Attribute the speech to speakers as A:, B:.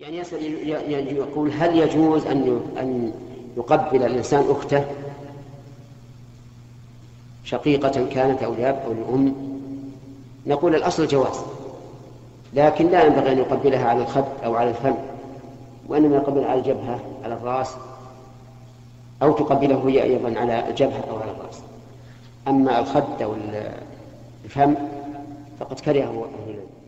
A: يعني يسأل يعني يقول هل يجوز أن أن يقبل الإنسان أخته شقيقة كانت أو لأب أو لأم نقول الأصل جواز لكن لا ينبغي أن يقبلها على الخد أو على الفم وإنما يقبل على الجبهة على الرأس أو تقبله هي أيضا على الجبهة أو على الرأس. أما الخد أو الفم فقد كرهه أهل العلم